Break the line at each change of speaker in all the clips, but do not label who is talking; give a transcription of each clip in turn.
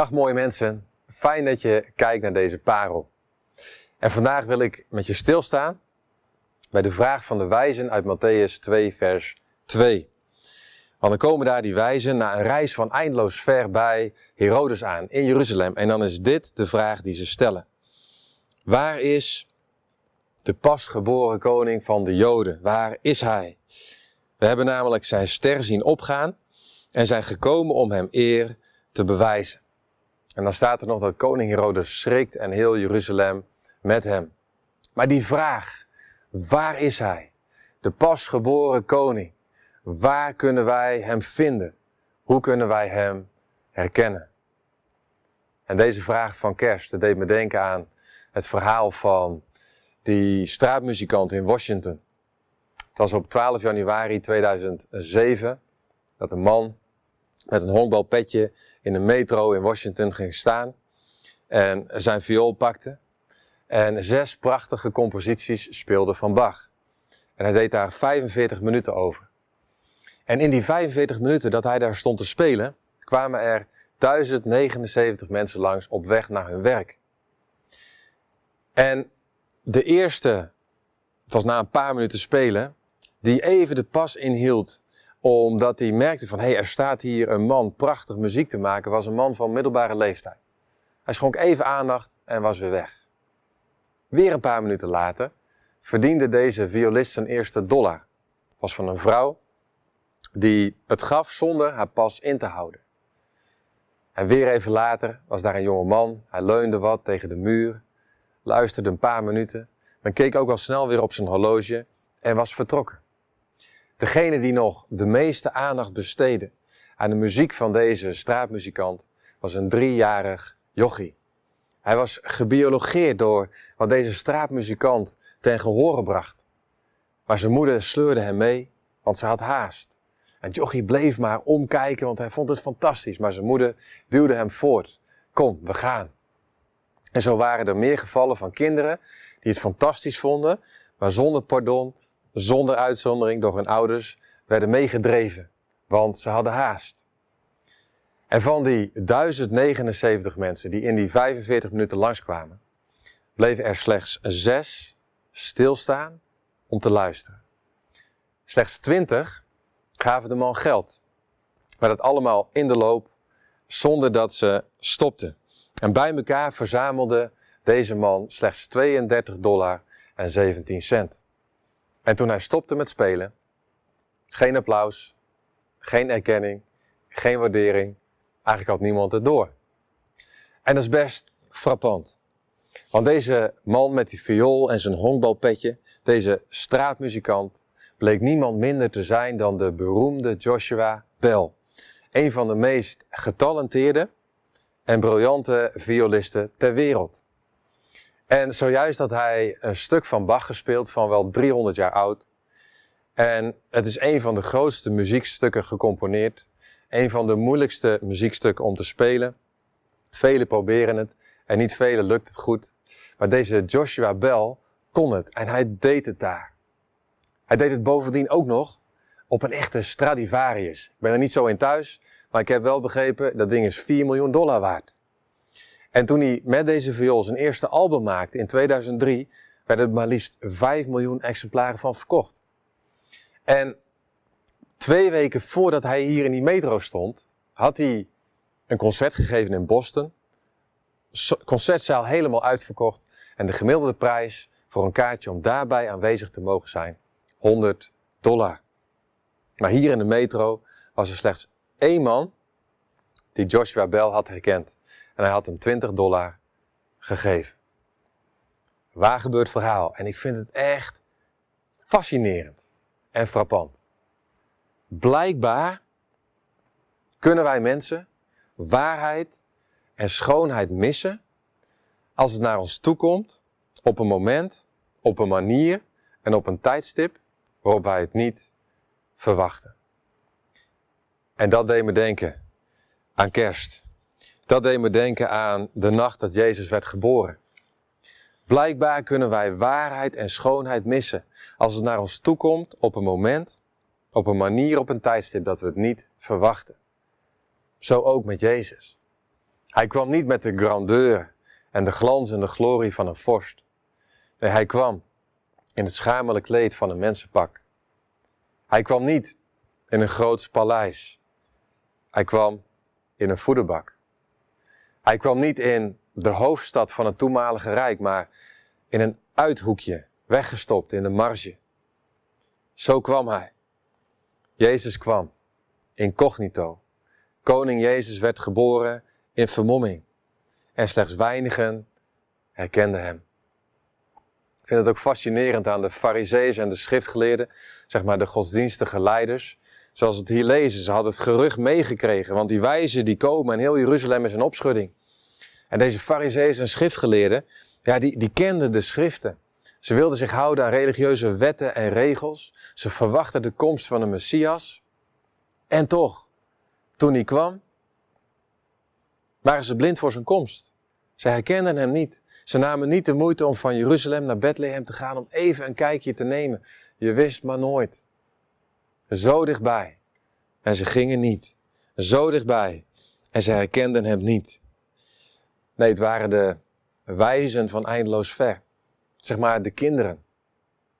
Dag mooie mensen, fijn dat je kijkt naar deze parel. En vandaag wil ik met je stilstaan bij de vraag van de wijzen uit Matthäus 2, vers 2. Want dan komen daar die wijzen na een reis van eindeloos ver bij Herodes aan in Jeruzalem. En dan is dit de vraag die ze stellen. Waar is de pasgeboren koning van de Joden? Waar is hij? We hebben namelijk zijn ster zien opgaan en zijn gekomen om hem eer te bewijzen. En dan staat er nog dat koning Herodes schrikt en heel Jeruzalem met hem. Maar die vraag, waar is hij? De pasgeboren koning. Waar kunnen wij hem vinden? Hoe kunnen wij hem herkennen? En deze vraag van kerst, deed me denken aan het verhaal van die straatmuzikant in Washington. Het was op 12 januari 2007 dat een man met een honkbalpetje in een metro in Washington ging staan en zijn viool pakte. En zes prachtige composities speelde van Bach. En hij deed daar 45 minuten over. En in die 45 minuten dat hij daar stond te spelen, kwamen er 1079 mensen langs op weg naar hun werk. En de eerste, het was na een paar minuten spelen, die even de pas inhield omdat hij merkte van, hé, hey, er staat hier een man prachtig muziek te maken, was een man van middelbare leeftijd. Hij schonk even aandacht en was weer weg. Weer een paar minuten later verdiende deze violist zijn eerste dollar. Was van een vrouw die het gaf zonder haar pas in te houden. En weer even later was daar een jonge man. Hij leunde wat tegen de muur, luisterde een paar minuten, maar keek ook al snel weer op zijn horloge en was vertrokken. Degene die nog de meeste aandacht besteedde aan de muziek van deze straatmuzikant was een driejarig jochie. Hij was gebiologeerd door wat deze straatmuzikant ten gehore bracht. Maar zijn moeder sleurde hem mee, want ze had haast. En Jochie bleef maar omkijken, want hij vond het fantastisch. Maar zijn moeder duwde hem voort. Kom, we gaan. En zo waren er meer gevallen van kinderen die het fantastisch vonden, maar zonder pardon zonder uitzondering door hun ouders werden meegedreven, want ze hadden haast. En van die 1079 mensen die in die 45 minuten langskwamen, bleven er slechts zes stilstaan om te luisteren. Slechts 20 gaven de man geld, maar dat allemaal in de loop, zonder dat ze stopten. En bij elkaar verzamelde deze man slechts 32 dollar en 17 cent. En toen hij stopte met spelen, geen applaus, geen erkenning, geen waardering. Eigenlijk had niemand het door. En dat is best frappant. Want deze man met die viool en zijn honkbalpetje, deze straatmuzikant, bleek niemand minder te zijn dan de beroemde Joshua Bell. Een van de meest getalenteerde en briljante violisten ter wereld. En zojuist had hij een stuk van Bach gespeeld van wel 300 jaar oud. En het is een van de grootste muziekstukken gecomponeerd. Een van de moeilijkste muziekstukken om te spelen. Velen proberen het en niet velen lukt het goed. Maar deze Joshua Bell kon het en hij deed het daar. Hij deed het bovendien ook nog op een echte Stradivarius. Ik ben er niet zo in thuis, maar ik heb wel begrepen dat ding is 4 miljoen dollar waard. En toen hij met deze viool zijn eerste album maakte in 2003, werden er maar liefst 5 miljoen exemplaren van verkocht. En twee weken voordat hij hier in die metro stond, had hij een concert gegeven in Boston. Concertzaal helemaal uitverkocht. En de gemiddelde prijs voor een kaartje om daarbij aanwezig te mogen zijn, 100 dollar. Maar hier in de metro was er slechts één man die Joshua Bell had herkend. En hij had hem 20 dollar gegeven. Waar gebeurt verhaal? En ik vind het echt fascinerend en frappant. Blijkbaar kunnen wij mensen waarheid en schoonheid missen als het naar ons toe komt op een moment, op een manier en op een tijdstip waarop wij het niet verwachten. En dat deed me denken aan kerst. Dat deed me denken aan de nacht dat Jezus werd geboren. Blijkbaar kunnen wij waarheid en schoonheid missen als het naar ons toe komt op een moment, op een manier, op een tijdstip dat we het niet verwachten. Zo ook met Jezus. Hij kwam niet met de grandeur en de glans en de glorie van een vorst. Nee, hij kwam in het schamele kleed van een mensenpak. Hij kwam niet in een groots paleis. Hij kwam in een voederbak. Hij kwam niet in de hoofdstad van het toenmalige rijk, maar in een uithoekje, weggestopt in de marge. Zo kwam hij. Jezus kwam, incognito. Koning Jezus werd geboren in vermomming. En slechts weinigen herkenden hem. Ik vind het ook fascinerend aan de fariseeën en de schriftgeleerden, zeg maar de godsdienstige leiders. Zoals het hier lezen, ze hadden het gerucht meegekregen, want die wijzen die komen en heel Jeruzalem is een opschudding. En deze fariseeën en schriftgeleerden, ja, die, die kenden de schriften. Ze wilden zich houden aan religieuze wetten en regels. Ze verwachten de komst van een Messias. En toch, toen hij kwam, waren ze blind voor zijn komst. Ze herkenden hem niet. Ze namen niet de moeite om van Jeruzalem naar Bethlehem te gaan om even een kijkje te nemen. Je wist maar nooit. Zo dichtbij. En ze gingen niet. Zo dichtbij. En ze herkenden hem niet. Nee, het waren de wijzen van eindeloos ver. Zeg maar de kinderen,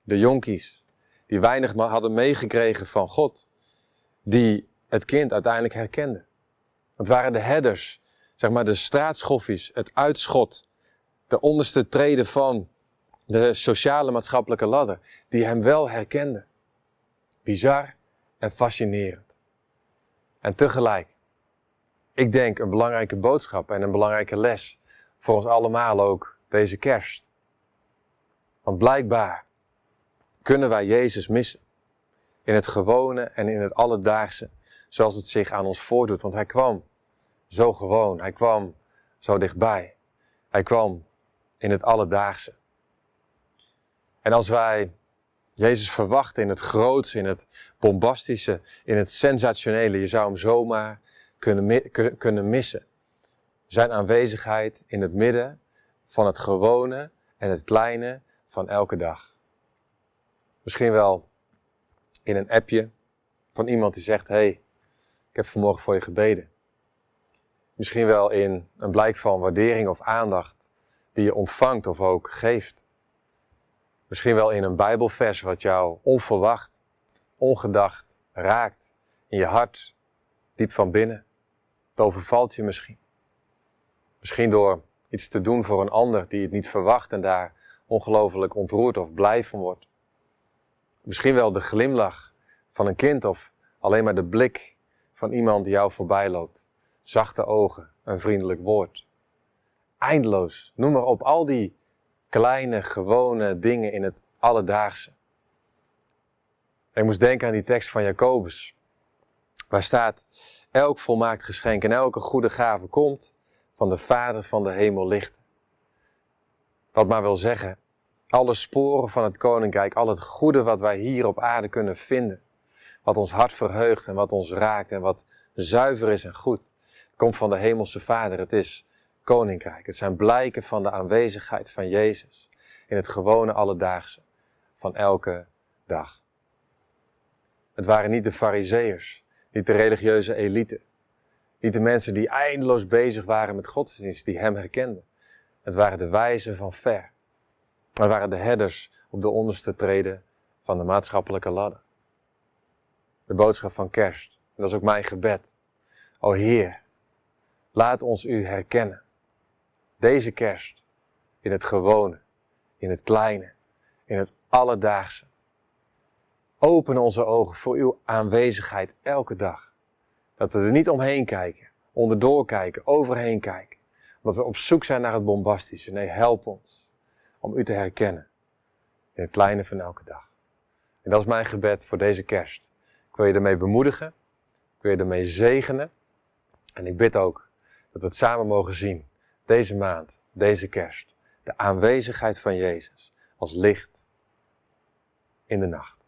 de jonkies, die weinig hadden meegekregen van God, die het kind uiteindelijk herkenden. Het waren de herders, zeg maar de straatschoffies, het uitschot, de onderste treden van de sociale maatschappelijke ladder, die hem wel herkenden. Bizar en fascinerend. En tegelijk, ik denk een belangrijke boodschap en een belangrijke les voor ons allemaal ook deze kerst. Want blijkbaar kunnen wij Jezus missen. In het gewone en in het alledaagse, zoals het zich aan ons voordoet. Want hij kwam zo gewoon, hij kwam zo dichtbij. Hij kwam in het alledaagse. En als wij Jezus verwachten in het grootste, in het bombastische, in het sensationele, je zou hem zomaar kunnen, kunnen missen. Zijn aanwezigheid in het midden van het gewone en het kleine van elke dag. Misschien wel in een appje van iemand die zegt: hey, ik heb vanmorgen voor je gebeden. Misschien wel in een blijk van waardering of aandacht die je ontvangt of ook geeft. Misschien wel in een Bijbelvers wat jou onverwacht, ongedacht raakt in je hart, diep van binnen. Het overvalt je misschien. Misschien door iets te doen voor een ander die het niet verwacht en daar ongelooflijk ontroerd of blij van wordt. Misschien wel de glimlach van een kind of alleen maar de blik van iemand die jou voorbij loopt. Zachte ogen, een vriendelijk woord. Eindeloos, noem maar op al die kleine, gewone dingen in het alledaagse. Ik moest denken aan die tekst van Jacobus, waar staat: Elk volmaakt geschenk en elke goede gave komt van de Vader van de hemel lichten. Wat maar wil zeggen, alle sporen van het koninkrijk, al het goede wat wij hier op aarde kunnen vinden, wat ons hart verheugt en wat ons raakt en wat zuiver is en goed, komt van de hemelse Vader. Het is koninkrijk. Het zijn blijken van de aanwezigheid van Jezus in het gewone alledaagse van elke dag. Het waren niet de fariseërs, niet de religieuze elite, niet de mensen die eindeloos bezig waren met godsdienst, die hem herkenden. Het waren de wijzen van ver. Het waren de herders op de onderste treden van de maatschappelijke ladder. De boodschap van kerst. Dat is ook mijn gebed. O Heer, laat ons u herkennen. Deze kerst. In het gewone, in het kleine, in het alledaagse. Open onze ogen voor uw aanwezigheid elke dag. Dat we er niet omheen kijken, onderdoor kijken, overheen kijken. Dat we op zoek zijn naar het bombastische. Nee, help ons om u te herkennen in het kleine van elke dag. En dat is mijn gebed voor deze kerst. Ik wil je ermee bemoedigen. Ik wil je ermee zegenen. En ik bid ook dat we het samen mogen zien. Deze maand, deze kerst. De aanwezigheid van Jezus als licht in de nacht.